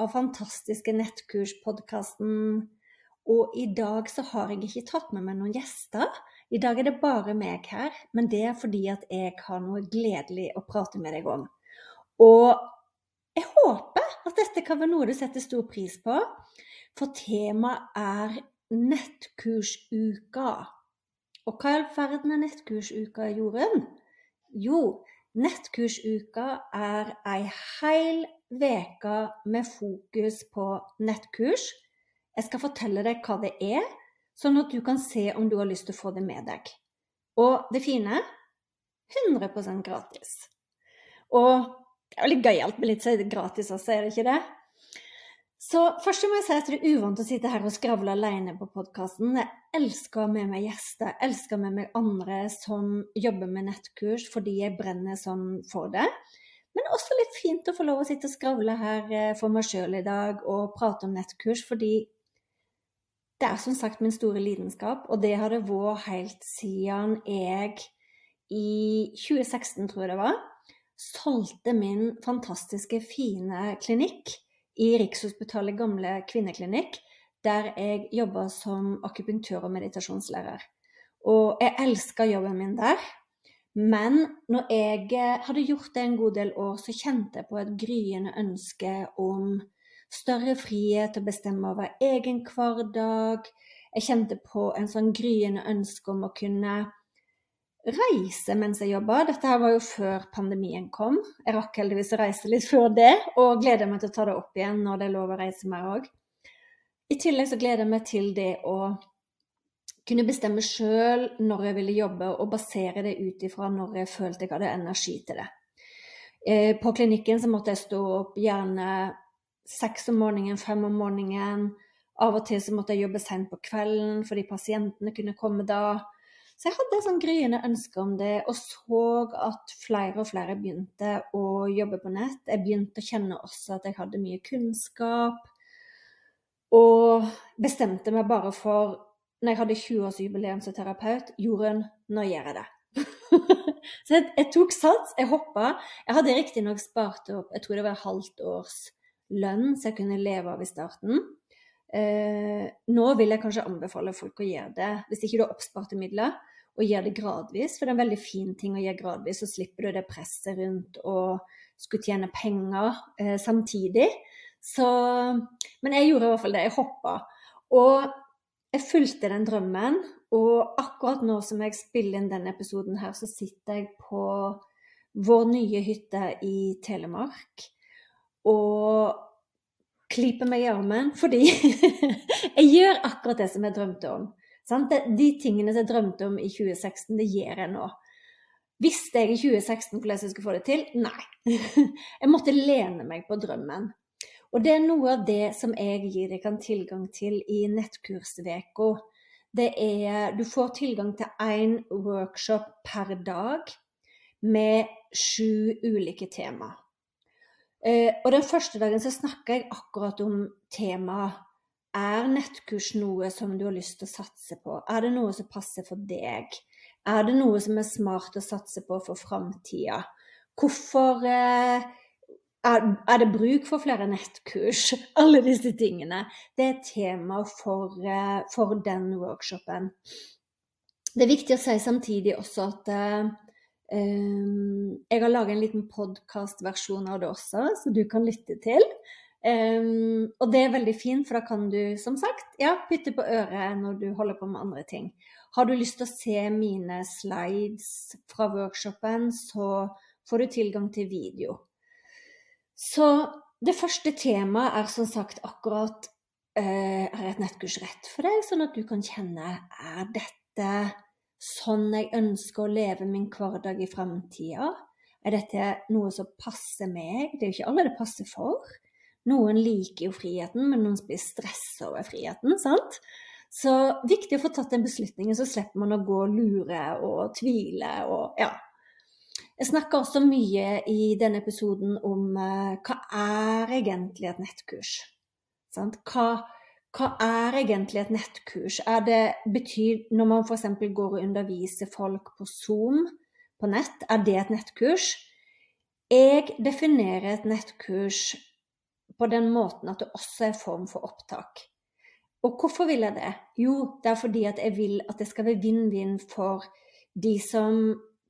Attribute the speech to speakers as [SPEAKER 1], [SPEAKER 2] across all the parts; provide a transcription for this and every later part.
[SPEAKER 1] av fantastiske nettkurspodkasten. Og i dag så har jeg ikke tatt med meg noen gjester. I dag er det bare meg her, men det er fordi at jeg har noe gledelig å prate med deg om. Og jeg håper at dette kan være noe du setter stor pris på, for temaet er nettkursuka. Og hva i all verden er nettkursuka, Jorunn? Jo, nettkursuka er ei heil veka med fokus på nettkurs. Jeg skal fortelle deg hva det er, sånn at du kan se om du har lyst til å få det med deg. Og det fine 100% gratis. Og det er litt gøyalt med litt gratis også, er det ikke det? Så først må jeg si at det er uvant å sitte her og skravle alene på podkasten. Jeg elsker med meg gjester, elsker med meg andre som jobber med nettkurs fordi jeg brenner sånn for det. Men også litt fint å få lov å sitte og skravle her eh, for meg sjøl i dag og prate om nettkurs, fordi det er som sagt min store lidenskap, og det har det vært helt siden jeg i 2016, tror jeg det var, solgte min fantastiske, fine klinikk i Rikshospitalet gamle kvinneklinikk, der jeg jobba som akupunktør og meditasjonslærer. Og jeg elska jobben min der. Men når jeg eh, hadde gjort det en god del år, så kjente jeg på et gryende ønske om større frihet til å bestemme over egen hverdag. Jeg kjente på en sånn gryende ønske om å kunne reise mens jeg jobba. Dette her var jo før pandemien kom. Jeg rakk heldigvis å reise litt før det, og gleder meg til å ta det opp igjen når det er lov å reise mer òg. I tillegg så gleder jeg meg til det å kunne bestemme sjøl når jeg ville jobbe, og basere det ut ifra når jeg følte jeg hadde energi til det. Eh, på klinikken så måtte jeg stå opp gjerne seks om morgenen, fem om morgenen. Av og til så måtte jeg jobbe sent på kvelden fordi pasientene kunne komme da. Så jeg hadde sånn gryende ønske om det, og så at flere og flere begynte å jobbe på nett. Jeg begynte å kjenne også at jeg hadde mye kunnskap. Og bestemte meg bare for når jeg hadde 20-årsjubileum som terapeut, Jorunn, nå gjør jeg det. så jeg, jeg, tok sats, jeg hoppa. Jeg hadde riktignok spart opp jeg tror det var halvt års lønn så jeg kunne leve av i starten. Eh, nå vil jeg kanskje anbefale folk å gjøre det, hvis ikke du har oppsparte midler, og gjør det gradvis. For det er en veldig fin ting å gjøre gradvis, så slipper du det presset rundt og skulle tjene penger eh, samtidig. Så Men jeg gjorde i hvert fall det. Jeg hoppa. Og jeg fulgte den drømmen, og akkurat nå som jeg spiller inn denne episoden her, så sitter jeg på vår nye hytte i Telemark og klyper meg i armen fordi jeg gjør akkurat det som jeg drømte om. Sant? De tingene som jeg drømte om i 2016, det gjør jeg nå. Visste jeg i 2016 hvordan jeg skulle få det til? Nei. Jeg måtte lene meg på drømmen. Og det er noe av det som jeg gir deg tilgang til i nettkursveka. Det er Du får tilgang til én workshop per dag med sju ulike tema. Eh, og den første dagen så snakker jeg akkurat om temaet er nettkurs noe som du har lyst til å satse på? Er det noe som passer for deg? Er det noe som er smart å satse på for framtida? Hvorfor eh, er, det bruk for flere nettkurs? Alle disse tingene. Det er tema for, uh, for den workshopen. Det er viktig å si samtidig også at uh, jeg har laget en liten podkastversjon av det også, så du kan lytte til. Um, og det er veldig fint, for da kan du som sagt ja, putte på øret når du holder på med andre ting. Har du lyst til å se mine slides fra workshopen, så får du tilgang til video. Så det første temaet er som sagt akkurat uh, er et nettkurs rett for deg, sånn at du kan kjenne er dette sånn jeg ønsker å leve min hverdag i framtida? Er dette noe som passer meg? Det er jo ikke alle det passer for. Noen liker jo friheten, men noen blir stressa over friheten. sant? Så viktig å få tatt den beslutningen, så slipper man å gå og lure og tvile og ja. Jeg snakker også mye i denne episoden om uh, hva er egentlig et nettkurs? Sant? Hva, hva er egentlig et nettkurs? Er det betyr Når man f.eks. går og underviser folk på Zoom på nett, er det et nettkurs? Jeg definerer et nettkurs på den måten at det også er form for opptak. Og hvorfor vil jeg det? Jo, det er fordi at jeg vil at det skal være vinn-vinn for de som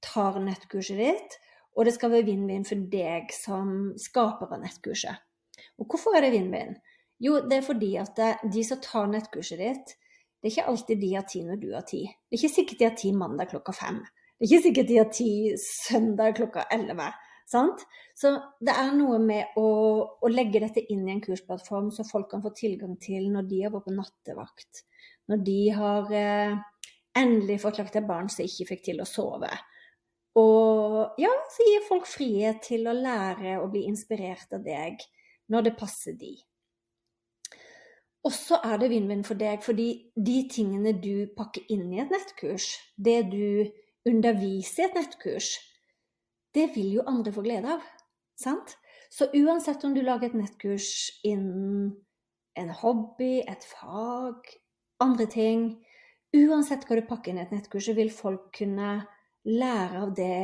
[SPEAKER 1] tar nettkurset ditt, og det skal være vinn-vinn for deg som skaper av nettkurset. Og hvorfor er det vinn-vinn? Jo, det er fordi at de som tar nettkurset ditt, det er ikke alltid de har tid når du har tid. Det er ikke sikkert de har tid mandag klokka fem. Det er ikke sikkert de har tid søndag klokka elleve. Sant? Så det er noe med å, å, legge dette inn i en kursplattform, så folk kan få tilgang til når de har vært på nattevakt. Når de har eh, endelig fått lagt et barn som ikke fikk til å sove. Og ja, så gir folk frihet til å lære og bli inspirert av deg når det passer de. Og så er det vinn-vinn for deg, fordi de tingene du pakker inn i et nettkurs, det du underviser i et nettkurs, det vil jo andre få glede av. Sant? Så uansett om du lager et nettkurs innen en hobby, et fag, andre ting Uansett hva du pakker inn i et nettkurs, så vil folk kunne lære av det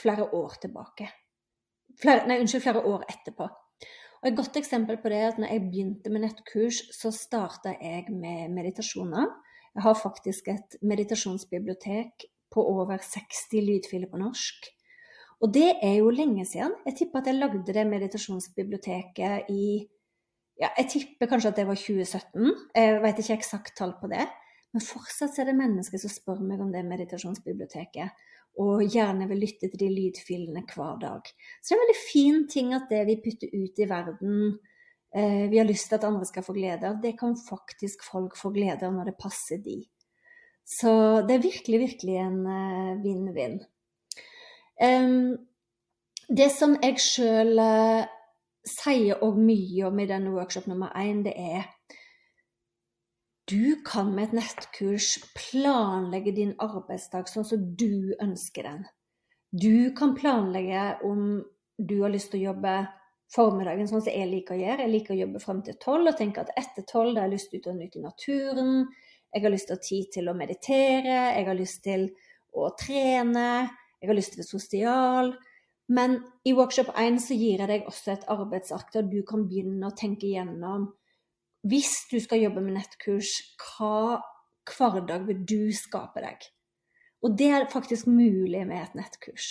[SPEAKER 1] flere år tilbake. Flere, nei, unnskyld, flere år etterpå. Og Et godt eksempel på det er at når jeg begynte med nettkurs, så starta jeg med meditasjoner. Jeg har faktisk et meditasjonsbibliotek på over 60 lydfiler på norsk. Og det er jo lenge siden. Jeg tipper at jeg lagde det meditasjonsbiblioteket i ja, Jeg tipper kanskje at det var 2017. Jeg vet ikke eksakt tall på det. Men fortsatt er det mennesker som spør meg om det meditasjonsbiblioteket. Og gjerne vil lytte til de lydfilene hver dag. Så det er en veldig fin ting at det vi putter ut i verden, eh, vi har lyst til at andre skal få glede av, det kan faktisk folk få glede av når det passer de. Så det er virkelig, virkelig en eh, vinn-vinn. Um, det som jeg sjøl uh, sier òg mye om i denne workshop nummer én, det er du kan med et nettkurs planlegge din arbeidsdag sånn som du ønsker den. Du kan planlegge om du har lyst til å jobbe formiddagen sånn som jeg liker å gjøre. Jeg liker å jobbe frem til tolv og tenker at etter tolv har jeg lyst til å nyte i naturen. Jeg har lyst til å ha tid til å meditere. Jeg har lyst til å trene jeg har lyst til å være sosial. Men i workshop 1 så gir jeg deg også et arbeidsark der du kan begynne å tenke igjennom Hvis du skal jobbe med nettkurs, hva hverdag vil du skape deg? Og det er faktisk mulig med et nettkurs.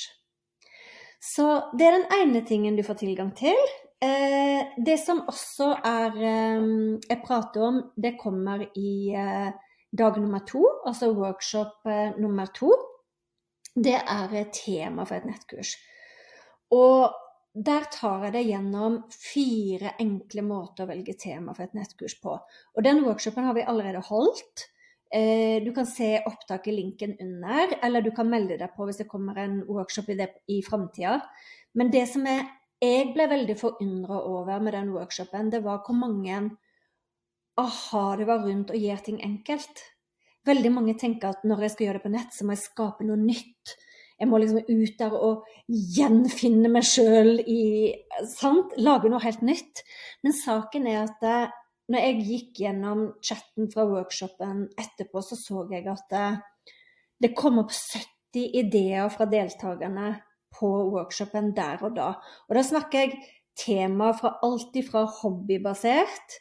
[SPEAKER 1] Så det er den ene tingen du får tilgang til. Eh, det som også er eh, jeg prater om, det kommer i eh, dag nummer to, altså workshop nummer to det er et tema for et nettkurs. Og der tar jeg deg gjennom fire enkle måter å velge tema for et nettkurs på. Og den workshopen har vi allerede holdt. Eh, du kan se opptaket i linken under, eller du kan melde deg på hvis det kommer en workshop i det i framtida. Men det som jeg, jeg ble veldig forundra over med den workshopen, det var hvor mange aha det var rundt å gjøre ting enkelt. Veldig mange tenker at når jeg skal gjøre det på nett, så må jeg skape noe nytt. Jeg må liksom ut der og gjenfinne meg sjøl i sant? Lage noe helt nytt. Men saken er at eh, når jeg gikk gjennom chatten fra workshopen etterpå, så så jeg at eh, det kom opp 70 ideer fra deltakerne på workshopen der og da. Og da snakker jeg tema fra alt ifra hobbybasert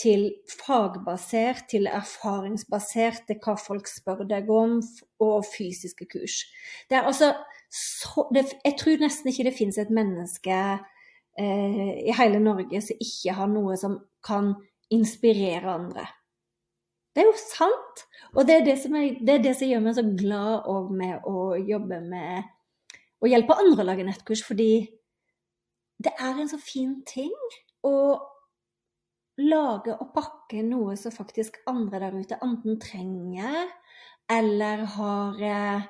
[SPEAKER 1] til fagbasert, til erfaringsbasert, til hva folk spør deg om, og fysiske kurs. Det er altså så, det, Jeg tror nesten ikke det finnes et menneske eh, i hele Norge som ikke har noe som kan inspirere andre. Det er jo sant! Og det er det som, er, det, er det som gjør meg så glad med å jobbe med å hjelpe andre å lage nettkurs, fordi det er en så fin ting å lage og pakke noe som faktisk andre der ute enten trenger eller har eh,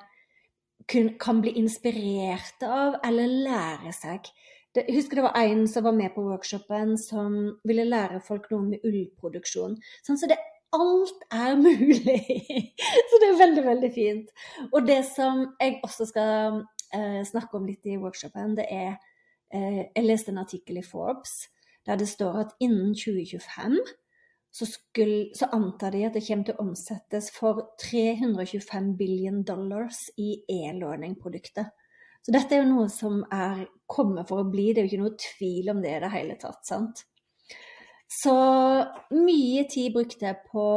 [SPEAKER 1] kan bli inspirert av eller lære seg. Det, jeg husker det var en som var med på workshopen som ville lære folk noe med ullproduksjon. Sånn, så det, alt er mulig! så det er veldig, veldig fint. Og det som jeg også skal eh, snakke om litt i workshopen, det er eh, Jeg leste en artikkel i Forbes der det står at innen 2025 så, skulle, så, antar de at det kommer til å omsettes for 325 billion dollars i e-learning-produktet. Så dette er jo noe som er kommet for å bli, det er jo ikke noe tvil om det i det hele tatt. sant? Så mye tid brukte jeg på,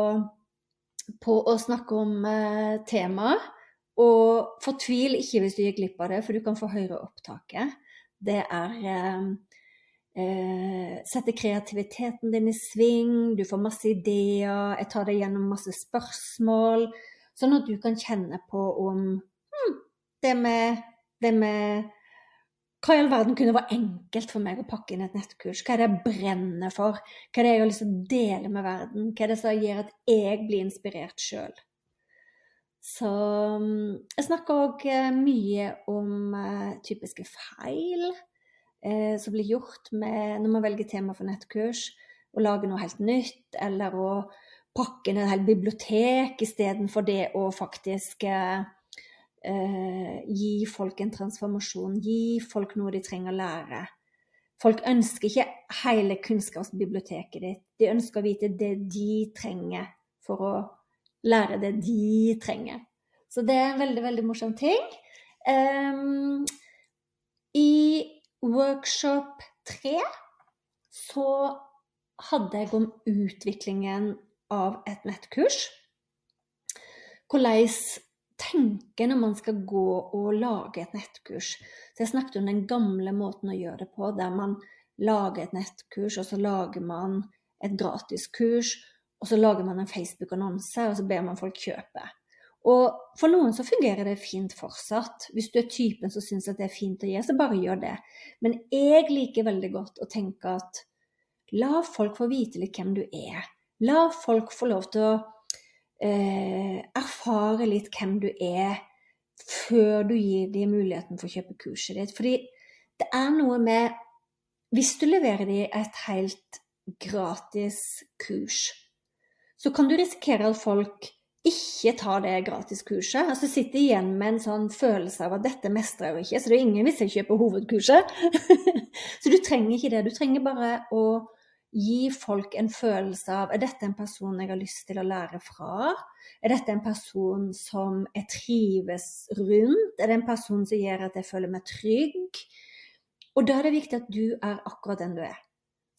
[SPEAKER 1] på å snakke om eh, temaet. Og fortvil ikke hvis du gikk glipp av det, for du kan få høre opptaket. Det er eh, Eh, setter kreativiteten din i sving, du får masse ideer, jeg tar deg gjennom masse spørsmål. Sånn at du kan kjenne på om hm, det, med, det med Hva i all verden kunne være enkelt for meg å pakke inn et nettkurs? Hva er det jeg brenner for? Hva er det jeg har lyst til å dele med verden? Hva er det som gjør at jeg blir inspirert sjøl? Så hm, jeg snakker òg eh, mye om uh, typiske feil eh, som blir gjort med, når man velger tema for nettkurs. Å lage noe helt nytt, eller å pakke ned et helt bibliotek istedenfor det å faktisk eh, gi folk en transformasjon. Gi folk noe de trenger å lære. Folk ønsker ikke hele kunnskapsbiblioteket ditt. De ønsker å vite det de trenger for å lære det de trenger. Så det er en veldig, veldig morsom ting. Um, I workshop tre så hadde jeg om utviklingen av et nettkurs. Hvordan tenke når man skal gå og lage et nettkurs. Så jeg snakket om den gamle måten å gjøre det på, der man lager et nettkurs, og så lager man et gratiskurs, og så lager man en Facebook-annonse, og så ber man folk kjøpe. Og for noen så fungerer det fint fortsatt. Hvis du er typen som syns det er fint å gi, så bare gjør det. Men jeg liker veldig godt å tenke at la folk få vite litt hvem du er. La folk få lov til å eh, erfare litt hvem du er, før du gir dem muligheten for å kjøpe kurset ditt. Fordi det er noe med Hvis du leverer dem et helt gratis kurs, så kan du risikere at folk ikke tar det gratiskurset. Altså sitter igjen med en sånn følelse av at dette mestrer jeg ikke, så det er ingen hvis jeg kjøper hovedkurset. så du trenger ikke det. Du trenger bare å gi folk en følelse av er dette en person jeg har lyst til å lære fra? Er dette en person som jeg trives rundt? Er det en person som gjør at jeg føler meg trygg? Og da er det viktig at du er akkurat den du er.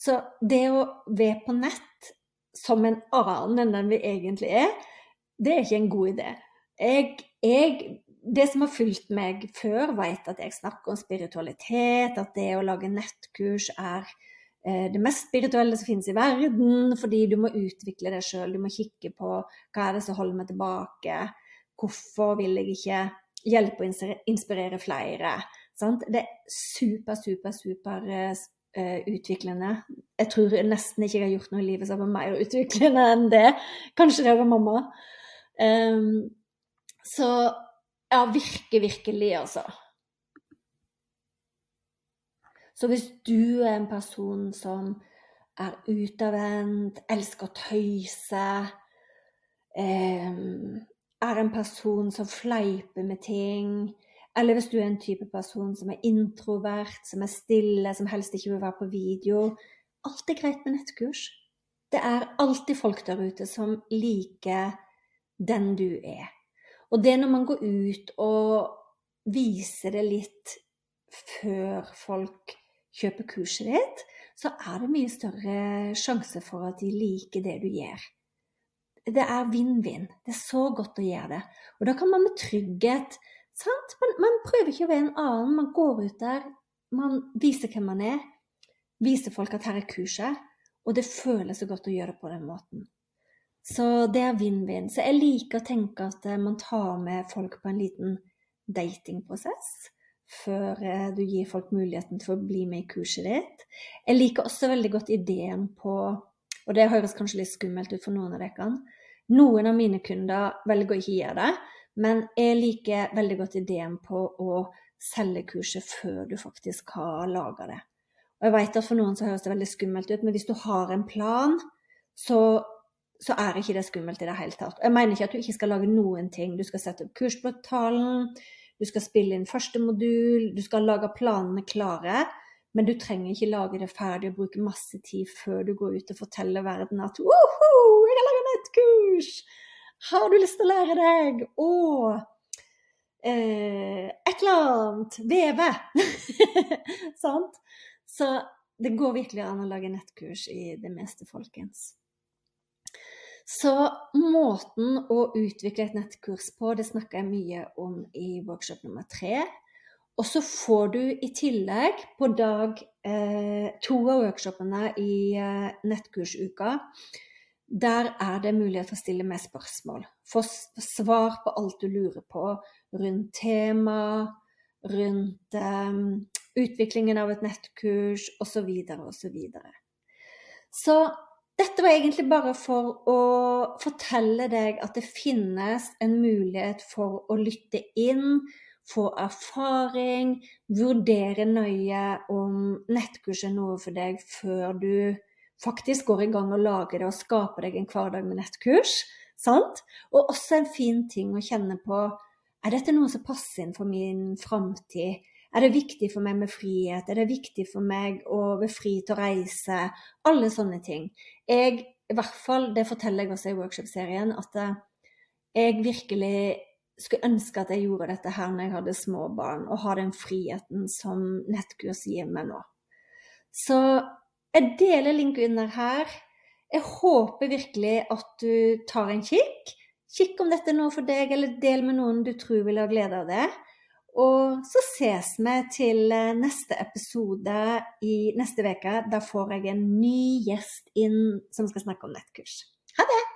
[SPEAKER 1] Så det å være på nett som en annen enn den vi egentlig er, det er ikke en god idé. Jeg, jeg, det som har fulgt meg før, vet at jeg snakker om spiritualitet, at det å lage nettkurs er eh, det mest spirituelle som finnes i verden, fordi du må utvikle deg sjøl. Du må kikke på hva er det som holder meg tilbake, hvorfor vil jeg ikke hjelpe og inspirere flere. Sant? Det er super, super, super uh, utviklende. Jeg tror nesten ikke jeg har gjort noe i livet som er mer utviklende enn det. Kanskje det var mamma. Um, så ja, virke, virkelig, altså. Så hvis du er en person som er utadvendt, elsker å tøyse, um, er en person som fleiper med ting, eller hvis du er en type person som er introvert, som er stille, som helst ikke vil være på video Alt er greit med nettkurs. Det er alltid folk der ute som liker den du er. Og det når man går ut og viser det litt før folk kjøper kurset ditt, så er det mye større sjanse for at de liker det du gjør. Det er vinn-vinn. Det er så godt å gjøre det. Og da kan man med trygghet sant? Man, man prøver ikke å være en annen. Man går ut der, man viser hvem man er, viser folk at her er kurset, og det føles så godt å gjøre det på den måten. Så det er vinn-vinn. Så jeg liker å tenke at eh, man tar med folk på en liten datingprosess før eh, du gir folk muligheten til å bli med i kurset ditt. Jeg liker også veldig godt ideen på, og det høres kanskje litt skummelt ut for noen av dere, noen av mine kunder velger å ikke gjøre det, men jeg liker veldig godt ideen på å selge kurset før du faktisk har laga det. Og jeg vet at For noen så høres det veldig skummelt ut, men hvis du har en plan, så, så er ikke det skummelt i det hele tatt. Jeg mener ikke at du ikke skal lage noen ting. Du skal sette opp kursportalen, du skal spille inn første modul, du skal lage planene klare. Men du trenger ikke lage det ferdig og bruke masse tid før du går ut og forteller verden at Woho, jeg har laga nettkurs! Har du lyst til å lære deg å eh, et eller annet veve? Sant? Så det går virkelig an å lage nettkurs i det meste, folkens. Så måten å utvikle et nettkurs på, det snakker jeg mye om i workshop nummer tre. Og så får du i tillegg på dag eh, to av workshopene i eh, nettkursuka, der er det mulighet for å stille med spørsmål. Få svar på alt du lurer på rundt tema, rundt eh, utviklingen av et nettkurs osv. osv. Så, videre, og så, så dette var egentlig bare for å fortelle deg at det finnes en mulighet for å lytte inn, få erfaring, vurdere nøye om nettkurs er noe for deg før du faktisk går i gang og lager det og skaper deg en hverdag med nettkurs. Sant? Og også en fin ting å kjenne på er dette noe som passer inn for min framtid? Er det viktig for meg med frihet? Er det viktig for meg å være fri til å reise? Alle sånne ting. Jeg, i hvert fall, det forteller jeg også i workshop-serien, at eh, jeg virkelig skulle ønske at jeg gjorde dette her når jeg hadde små barn, og ha den friheten som nettkurs gir meg nå. Så jeg deler link under her. Jeg håper virkelig at du tar en kikk. Kikk om dette er noe for deg, eller del med noen du tror vil ha glede av det. Og så ses vi til eh, neste episode i neste uke. Da får jeg en ny gjest inn som skal snakke om nettkurs. Ha det!